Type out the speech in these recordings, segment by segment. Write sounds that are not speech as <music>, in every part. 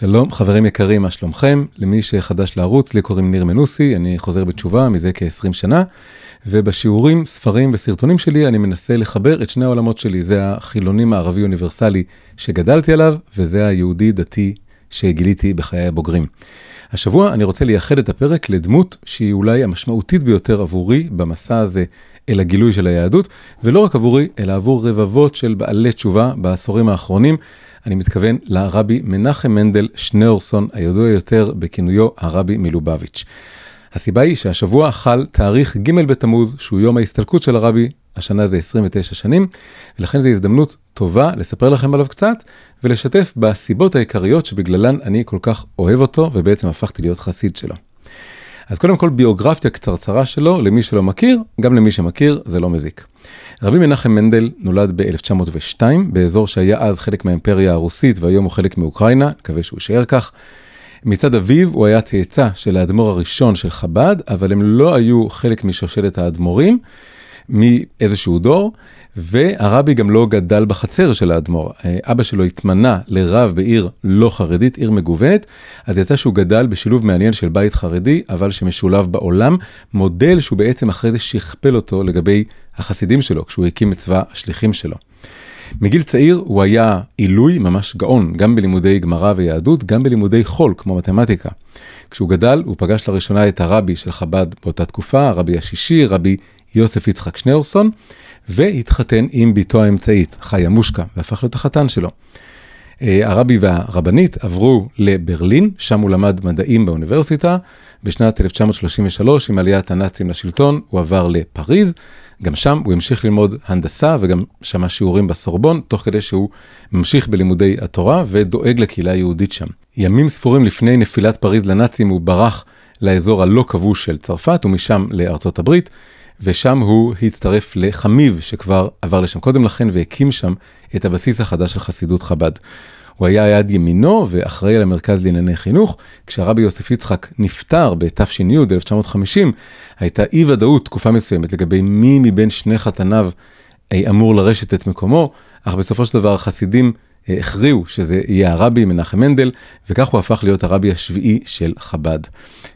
שלום חברים יקרים, מה שלומכם? למי שחדש לערוץ, לי קוראים ניר מנוסי, אני חוזר בתשובה מזה כ-20 שנה, ובשיעורים, ספרים וסרטונים שלי אני מנסה לחבר את שני העולמות שלי, זה החילונים הערבי אוניברסלי שגדלתי עליו, וזה היהודי דתי שגיליתי בחיי הבוגרים. השבוע אני רוצה לייחד את הפרק לדמות שהיא אולי המשמעותית ביותר עבורי במסע הזה אל הגילוי של היהדות, ולא רק עבורי, אלא עבור רבבות של בעלי תשובה בעשורים האחרונים. אני מתכוון לרבי מנחם מנדל שניאורסון, הידוע יותר בכינויו הרבי מלובביץ'. הסיבה היא שהשבוע חל תאריך ג' בתמוז, שהוא יום ההסתלקות של הרבי, השנה זה 29 שנים, ולכן זו הזדמנות טובה לספר לכם עליו קצת, ולשתף בסיבות העיקריות שבגללן אני כל כך אוהב אותו, ובעצם הפכתי להיות חסיד שלו. אז קודם כל ביוגרפיה קצרצרה שלו, למי שלא מכיר, גם למי שמכיר, זה לא מזיק. רבי מנחם מנדל נולד ב-1902, באזור שהיה אז חלק מהאימפריה הרוסית והיום הוא חלק מאוקראינה, מקווה שהוא יישאר כך. מצד אביו הוא היה צאצא של האדמו"ר הראשון של חב"ד, אבל הם לא היו חלק משושלת האדמו"רים מאיזשהו דור, והרבי גם לא גדל בחצר של האדמו"ר. אבא שלו התמנה לרב בעיר לא חרדית, עיר מגוונת, אז יצא שהוא גדל בשילוב מעניין של בית חרדי, אבל שמשולב בעולם, מודל שהוא בעצם אחרי זה שכפל אותו לגבי החסידים שלו, כשהוא הקים את צבא השליחים שלו. מגיל צעיר הוא היה עילוי, ממש גאון, גם בלימודי גמרא ויהדות, גם בלימודי חול, כמו מתמטיקה. כשהוא גדל, הוא פגש לראשונה את הרבי של חב"ד באותה תקופה, הרבי השישי, רבי יוסף יצחק שניאורסון, והתחתן עם בתו האמצעית, חיה מושקה, והפך להיות החתן שלו. הרבי והרבנית עברו לברלין, שם הוא למד מדעים באוניברסיטה. בשנת 1933, עם עליית הנאצים לשלטון, הוא עבר לפריז. גם שם הוא המשיך ללמוד הנדסה וגם שמע שיעורים בסורבון, תוך כדי שהוא ממשיך בלימודי התורה ודואג לקהילה היהודית שם. ימים ספורים לפני נפילת פריז לנאצים הוא ברח לאזור הלא כבוש של צרפת ומשם לארצות הברית. ושם הוא הצטרף לחמיב שכבר עבר לשם קודם לכן והקים שם את הבסיס החדש של חסידות חב"ד. הוא היה יד ימינו ואחראי על המרכז לענייני חינוך. כשהרבי יוסף יצחק נפטר בתש"י 1950, הייתה אי ודאות תקופה מסוימת לגבי מי מבין שני חתניו אמור לרשת את מקומו, אך בסופו של דבר החסידים הכריעו שזה יהיה הרבי מנחם מנדל, וכך הוא הפך להיות הרבי השביעי של חב"ד.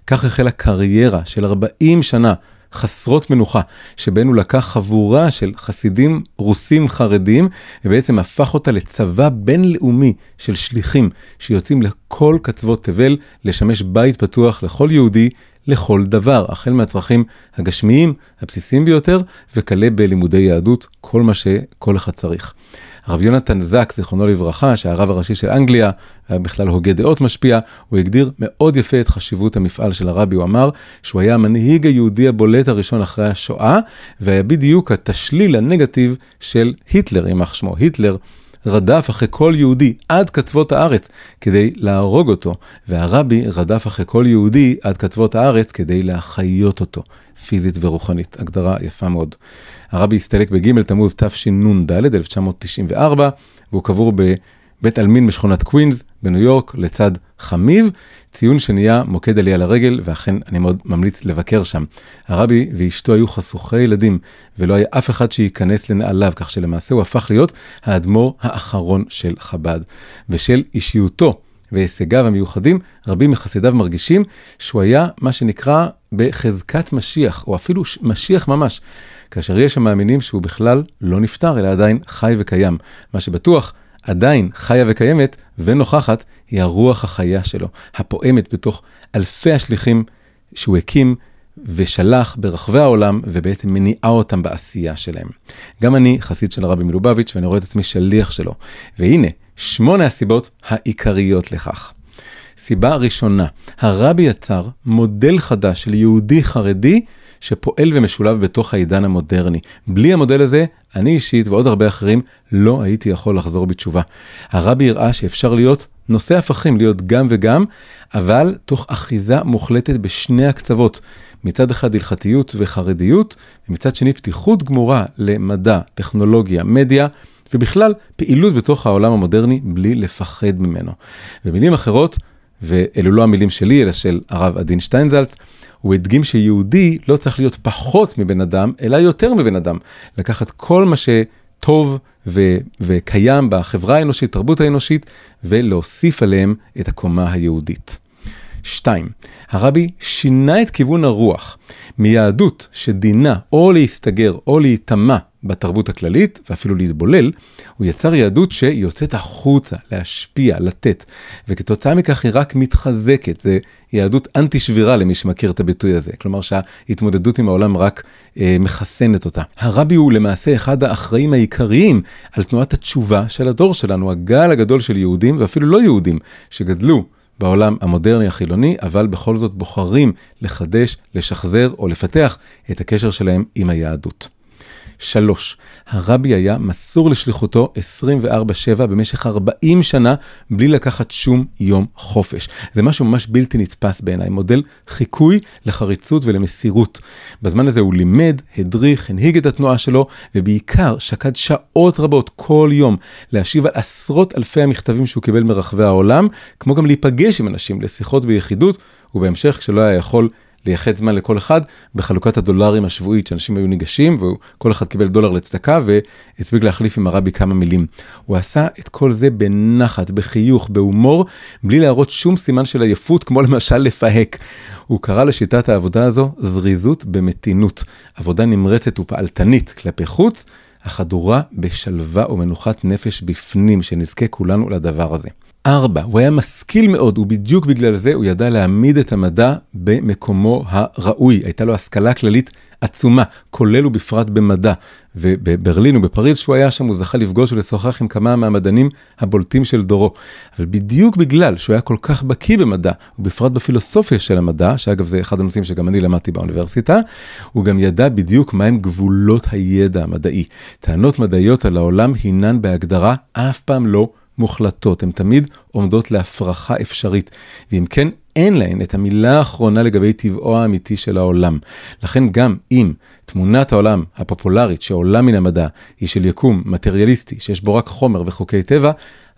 כך החלה קריירה של 40 שנה חסרות מנוחה, שבהן הוא לקח חבורה של חסידים רוסים חרדים, ובעצם הפך אותה לצבא בינלאומי של שליחים, שיוצאים לכל קצוות תבל, לשמש בית פתוח לכל יהודי, לכל דבר, החל מהצרכים הגשמיים, הבסיסיים ביותר, וכלה בלימודי יהדות, כל מה שכל אחד צריך. הרב יונתן זק, זיכרונו לברכה, שהרב הראשי של אנגליה, היה בכלל הוגה דעות משפיע, הוא הגדיר מאוד יפה את חשיבות המפעל של הרבי, הוא אמר שהוא היה המנהיג היהודי הבולט הראשון אחרי השואה, והיה בדיוק התשליל הנגטיב של היטלר, יימח שמו, היטלר. רדף אחרי כל יהודי עד קצוות הארץ כדי להרוג אותו, והרבי רדף אחרי כל יהודי עד קצוות הארץ כדי להחיות אותו, פיזית ורוחנית. הגדרה יפה מאוד. הרבי הסתלק בג' תמוז תשנ"ד, 1994, והוא קבור בבית עלמין בשכונת קווינס בניו יורק, לצד חמיב, ציון שנהיה מוקד עלייה לרגל, ואכן אני מאוד ממליץ לבקר שם. הרבי ואשתו היו חשוכי ילדים, ולא היה אף אחד שייכנס לנעליו, כך שלמעשה הוא הפך להיות האדמו"ר האחרון של חב"ד. ושל אישיותו והישגיו המיוחדים, רבים מחסידיו מרגישים שהוא היה מה שנקרא בחזקת משיח, או אפילו משיח ממש. כאשר יש המאמינים שהוא בכלל לא נפטר, אלא עדיין חי וקיים. מה שבטוח, עדיין חיה וקיימת ונוכחת, היא הרוח החיה שלו, הפועמת בתוך אלפי השליחים שהוא הקים ושלח ברחבי העולם, ובעצם מניעה אותם בעשייה שלהם. גם אני חסיד של הרבי מלובביץ', ואני רואה את עצמי שליח שלו. והנה, שמונה הסיבות העיקריות לכך. סיבה ראשונה, הרבי יצר מודל חדש של יהודי חרדי שפועל ומשולב בתוך העידן המודרני. בלי המודל הזה, אני אישית ועוד הרבה אחרים לא הייתי יכול לחזור בתשובה. הרבי הראה שאפשר להיות נושא הפכים, להיות גם וגם, אבל תוך אחיזה מוחלטת בשני הקצוות. מצד אחד הלכתיות וחרדיות, ומצד שני פתיחות גמורה למדע, טכנולוגיה, מדיה. ובכלל פעילות בתוך העולם המודרני בלי לפחד ממנו. במילים אחרות, ואלו לא המילים שלי, אלא של הרב עדין שטיינזלץ, הוא הדגים שיהודי לא צריך להיות פחות מבן אדם, אלא יותר מבן אדם. לקחת כל מה שטוב ו- וקיים בחברה האנושית, תרבות האנושית, ולהוסיף עליהם את הקומה היהודית. 2. הרבי שינה את כיוון הרוח מיהדות שדינה או להסתגר או להיטמע בתרבות הכללית, ואפילו להתבולל, הוא יצר יהדות שיוצאת החוצה, להשפיע, לתת, וכתוצאה מכך היא רק מתחזקת. זה יהדות אנטי שבירה למי שמכיר את הביטוי הזה, כלומר שההתמודדות עם העולם רק אה, מחסנת אותה. הרבי הוא למעשה אחד האחראים העיקריים על תנועת התשובה של הדור שלנו, הגל הגדול של יהודים ואפילו לא יהודים, שגדלו בעולם המודרני החילוני, אבל בכל זאת בוחרים לחדש, לשחזר או לפתח את הקשר שלהם עם היהדות. שלוש, הרבי היה מסור לשליחותו 24/7 במשך 40 שנה, בלי לקחת שום יום חופש. זה משהו ממש בלתי נתפס בעיניי, מודל חיקוי לחריצות ולמסירות. בזמן הזה הוא לימד, הדריך, הנהיג את התנועה שלו, ובעיקר שקד שעות רבות כל יום להשיב על עשרות אלפי המכתבים שהוא קיבל מרחבי העולם, כמו גם להיפגש עם אנשים לשיחות ביחידות, ובהמשך, כשלא היה יכול לייחד זמן לכל אחד בחלוקת הדולרים השבועית, שאנשים היו ניגשים, וכל אחד קיבל דולר לצדקה, והספיק להחליף עם הרבי כמה מילים. הוא עשה את כל זה בנחת, בחיוך, בהומור, בלי להראות שום סימן של עייפות, כמו למשל לפהק. הוא קרא לשיטת העבודה הזו זריזות במתינות, עבודה נמרצת ופעלתנית כלפי חוץ, החדורה בשלווה ומנוחת נפש בפנים, שנזכה כולנו לדבר הזה. ארבע, הוא היה משכיל מאוד, ובדיוק בגלל זה הוא ידע להעמיד את המדע במקומו הראוי. הייתה לו השכלה כללית עצומה, כולל ובפרט במדע. ובברלין ובפריז, שהוא היה שם, הוא זכה לפגוש ולשוחח עם כמה מהמדענים הבולטים של דורו. אבל בדיוק בגלל שהוא היה כל כך בקיא במדע, ובפרט בפילוסופיה של המדע, שאגב זה אחד הנושאים שגם אני למדתי באוניברסיטה, הוא גם ידע בדיוק מהם גבולות הידע המדעי. טענות מדעיות על העולם הינן בהגדרה אף פעם לא מוחלטות, הן תמיד עומדות להפרחה אפשרית, ואם כן, אין להן את המילה האחרונה לגבי טבעו האמיתי של העולם. לכן גם אם תמונת העולם הפופולרית שעולה מן המדע היא של יקום מטריאליסטי, שיש בו רק חומר וחוקי טבע,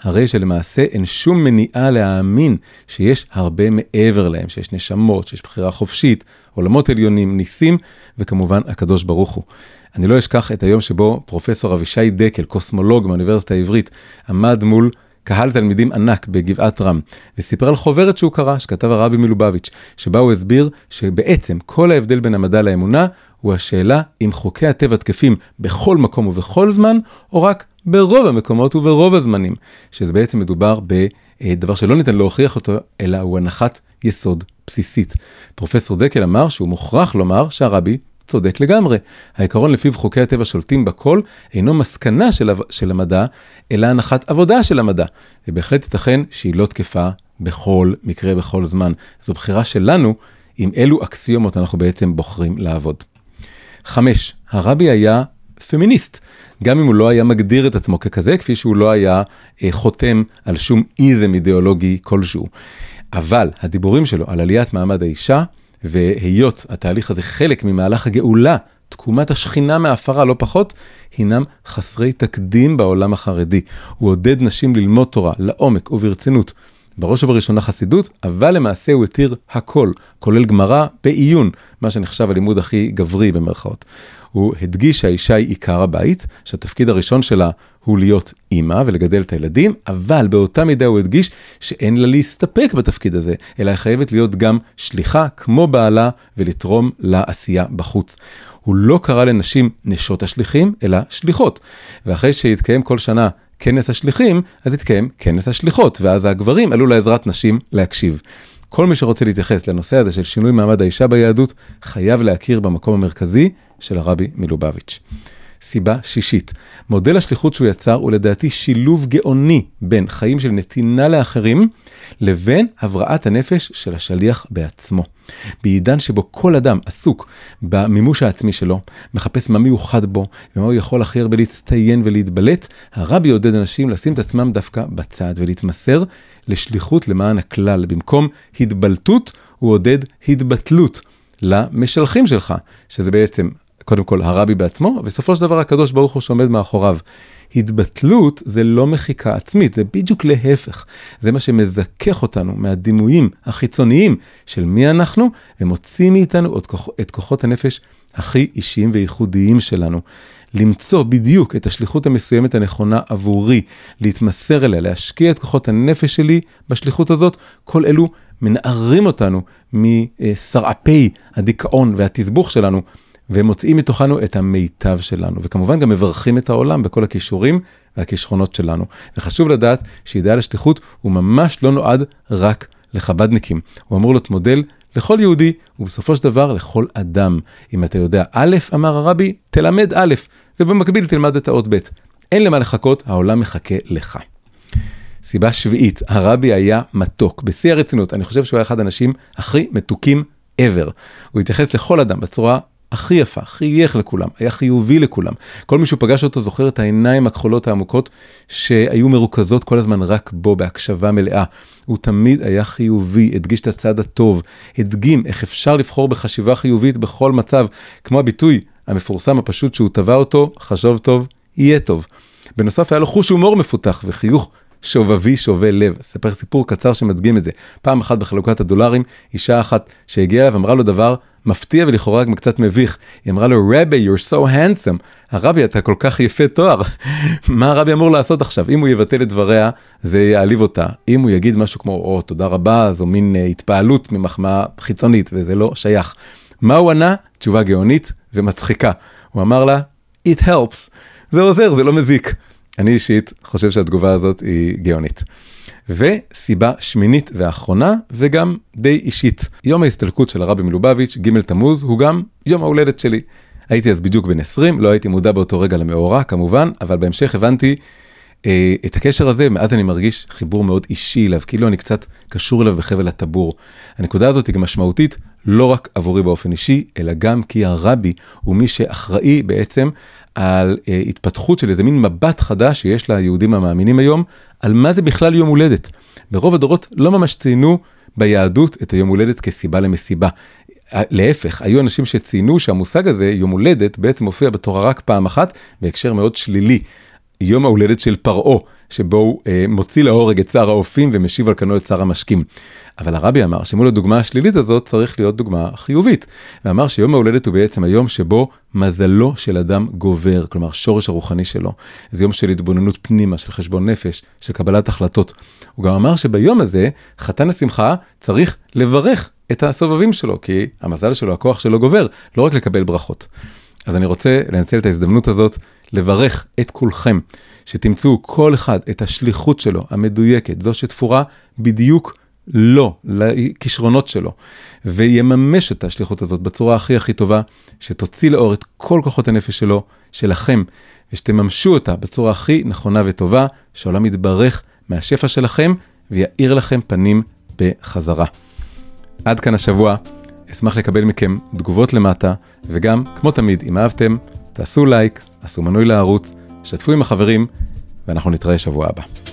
הרי שלמעשה אין שום מניעה להאמין שיש הרבה מעבר להם, שיש נשמות, שיש בחירה חופשית, עולמות עליונים, ניסים, וכמובן הקדוש ברוך הוא. אני לא אשכח את היום שבו פרופסור אבישי דקל, קוסמולוג מהאוניברסיטה העברית, עמד מול קהל תלמידים ענק בגבעת רם, וסיפר על חוברת שהוא קרא, שכתב הרבי מלובביץ', שבה הוא הסביר שבעצם כל ההבדל בין המדע לאמונה הוא השאלה אם חוקי הטבע תקפים בכל מקום ובכל זמן, או רק ברוב המקומות וברוב הזמנים, שזה בעצם מדובר בדבר שלא ניתן להוכיח אותו, אלא הוא הנחת יסוד בסיסית. פרופסור דקל אמר שהוא מוכרח לומר שהרבי צודק לגמרי. העיקרון לפיו חוקי הטבע שולטים בכל אינו מסקנה של, של המדע, אלא הנחת עבודה של המדע. ובהחלט ייתכן שהיא לא תקפה בכל מקרה, בכל זמן. זו בחירה שלנו עם אילו אקסיומות אנחנו בעצם בוחרים לעבוד. חמש, הרבי היה פמיניסט, גם אם הוא לא היה מגדיר את עצמו ככזה, כפי שהוא לא היה אה, חותם על שום איזם אידיאולוגי כלשהו. אבל הדיבורים שלו על עליית מעמד האישה, והיות התהליך הזה חלק ממהלך הגאולה, תקומת השכינה מהפרה לא פחות, הינם חסרי תקדים בעולם החרדי. הוא עודד נשים ללמוד תורה לעומק וברצינות. בראש ובראשונה חסידות, אבל למעשה הוא התיר הכל, כולל גמרא בעיון, מה שנחשב הלימוד הכי גברי במרכאות. הוא הדגיש שהאישה היא עיקר הבית, שהתפקיד הראשון שלה הוא להיות אימא ולגדל את הילדים, אבל באותה מידה הוא הדגיש שאין לה להסתפק בתפקיד הזה, אלא היא חייבת להיות גם שליחה כמו בעלה ולתרום לעשייה בחוץ. הוא לא קרא לנשים נשות השליחים, אלא שליחות. ואחרי שהתקיים כל שנה כנס השליחים, אז התקיים כנס השליחות, ואז הגברים עלו לעזרת נשים להקשיב. כל מי שרוצה להתייחס לנושא הזה של שינוי מעמד האישה ביהדות, חייב להכיר במקום המרכזי של הרבי מלובביץ'. סיבה שישית, מודל השליחות שהוא יצר הוא לדעתי שילוב גאוני בין חיים של נתינה לאחרים לבין הבראת הנפש של השליח בעצמו. בעידן שבו כל אדם עסוק במימוש העצמי שלו, מחפש מה מיוחד בו ומה הוא יכול הכי הרבה להצטיין ולהתבלט, הרבי עודד אנשים לשים את עצמם דווקא בצד ולהתמסר לשליחות למען הכלל. במקום התבלטות, הוא עודד התבטלות למשלחים שלך, שזה בעצם קודם כל הרבי בעצמו, ובסופו של דבר הקדוש ברוך הוא שעומד מאחוריו. התבטלות זה לא מחיקה עצמית, זה בדיוק להפך. זה מה שמזכך אותנו מהדימויים החיצוניים של מי אנחנו, ומוציא מאיתנו את, כוח, את כוחות הנפש הכי אישיים וייחודיים שלנו. למצוא בדיוק את השליחות המסוימת הנכונה עבורי, להתמסר אליה, להשקיע את כוחות הנפש שלי בשליחות הזאת, כל אלו מנערים אותנו משרעפי הדיכאון והתסבוך שלנו, ומוצאים מתוכנו את המיטב שלנו, וכמובן גם מברכים את העולם בכל הכישורים והכישרונות שלנו. וחשוב לדעת שאידאל השליחות הוא ממש לא נועד רק לחבדניקים, הוא אמור להיות מודל לכל יהודי, ובסופו של דבר לכל אדם. אם אתה יודע א', אמר הרבי, תלמד א', ובמקביל תלמד את האות ב'. אין למה לחכות, העולם מחכה לך. סיבה שביעית, הרבי היה מתוק, בשיא הרצינות, אני חושב שהוא היה אחד האנשים הכי מתוקים ever. הוא התייחס לכל אדם בצורה הכי יפה, חייך לכולם, היה חיובי לכולם. כל מי שפגש אותו זוכר את העיניים הכחולות העמוקות שהיו מרוכזות כל הזמן רק בו בהקשבה מלאה. הוא תמיד היה חיובי, הדגיש את הצד הטוב, הדגים איך אפשר לבחור בחשיבה חיובית בכל מצב, כמו הביטוי המפורסם הפשוט שהוא טבע אותו, חשוב טוב, יהיה טוב. בנוסף היה לו חוש הומור מפותח וחיוך שובבי שובה לב. אספר סיפור קצר שמדגים את זה. פעם אחת בחלוקת הדולרים, אישה אחת שהגיעה אליו אמרה לו דבר מפתיע ולכאורה גם קצת מביך. היא אמרה לו, רבי, you're so handsome. הרבי, אתה כל כך יפה תואר. <laughs> מה הרבי אמור לעשות עכשיו? אם הוא יבטל את דבריה, זה יעליב אותה. אם הוא יגיד משהו כמו, או, oh, תודה רבה, זו מין uh, התפעלות ממחמאה חיצונית, וזה לא שייך. מה הוא ענה? תשובה גאונית ומצחיקה. הוא אמר לה, it helps. זה עוזר, זה לא מזיק. אני אישית חושב שהתגובה הזאת היא גאונית. וסיבה שמינית ואחרונה, וגם די אישית. יום ההסתלקות של הרבי מלובביץ', ג' תמוז, הוא גם יום ההולדת שלי. הייתי אז בדיוק בן 20, לא הייתי מודע באותו רגע למאורע כמובן, אבל בהמשך הבנתי את הקשר הזה, מאז אני מרגיש חיבור מאוד אישי אליו, כאילו אני קצת קשור אליו בחבל הטבור. הנקודה הזאת היא גם משמעותית לא רק עבורי באופן אישי, אלא גם כי הרבי הוא מי שאחראי בעצם על uh, התפתחות של איזה מין מבט חדש שיש ליהודים המאמינים היום, על מה זה בכלל יום הולדת. ברוב הדורות לא ממש ציינו ביהדות את היום הולדת כסיבה למסיבה. להפך, היו אנשים שציינו שהמושג הזה, יום הולדת, בעצם מופיע בתורה רק פעם אחת, בהקשר מאוד שלילי. יום ההולדת של פרעה, שבו הוא אה, מוציא להורג את שר האופים ומשיב על כנו את שר המשקים. אבל הרבי אמר שמול הדוגמה השלילית הזאת צריך להיות דוגמה חיובית. ואמר שיום ההולדת הוא בעצם היום שבו מזלו של אדם גובר, כלומר שורש הרוחני שלו. זה יום של התבוננות פנימה, של חשבון נפש, של קבלת החלטות. הוא גם אמר שביום הזה, חתן השמחה צריך לברך את הסובבים שלו, כי המזל שלו, הכוח שלו גובר, לא רק לקבל ברכות. אז אני רוצה לנצל את ההזדמנות הזאת לברך את כולכם, שתמצאו כל אחד את השליחות שלו, המדויקת, זו שתפורה בדיוק לו, לכישרונות שלו, ויממש את השליחות הזאת בצורה הכי הכי טובה, שתוציא לאור את כל כוחות הנפש שלו, שלכם, ושתממשו אותה בצורה הכי נכונה וטובה, שהעולם יתברך מהשפע שלכם, ויאיר לכם פנים בחזרה. עד כאן השבוע, אשמח לקבל מכם תגובות למטה, וגם, כמו תמיד, אם אהבתם, תעשו לייק, עשו מנוי לערוץ, שתפו עם החברים, ואנחנו נתראה שבוע הבא.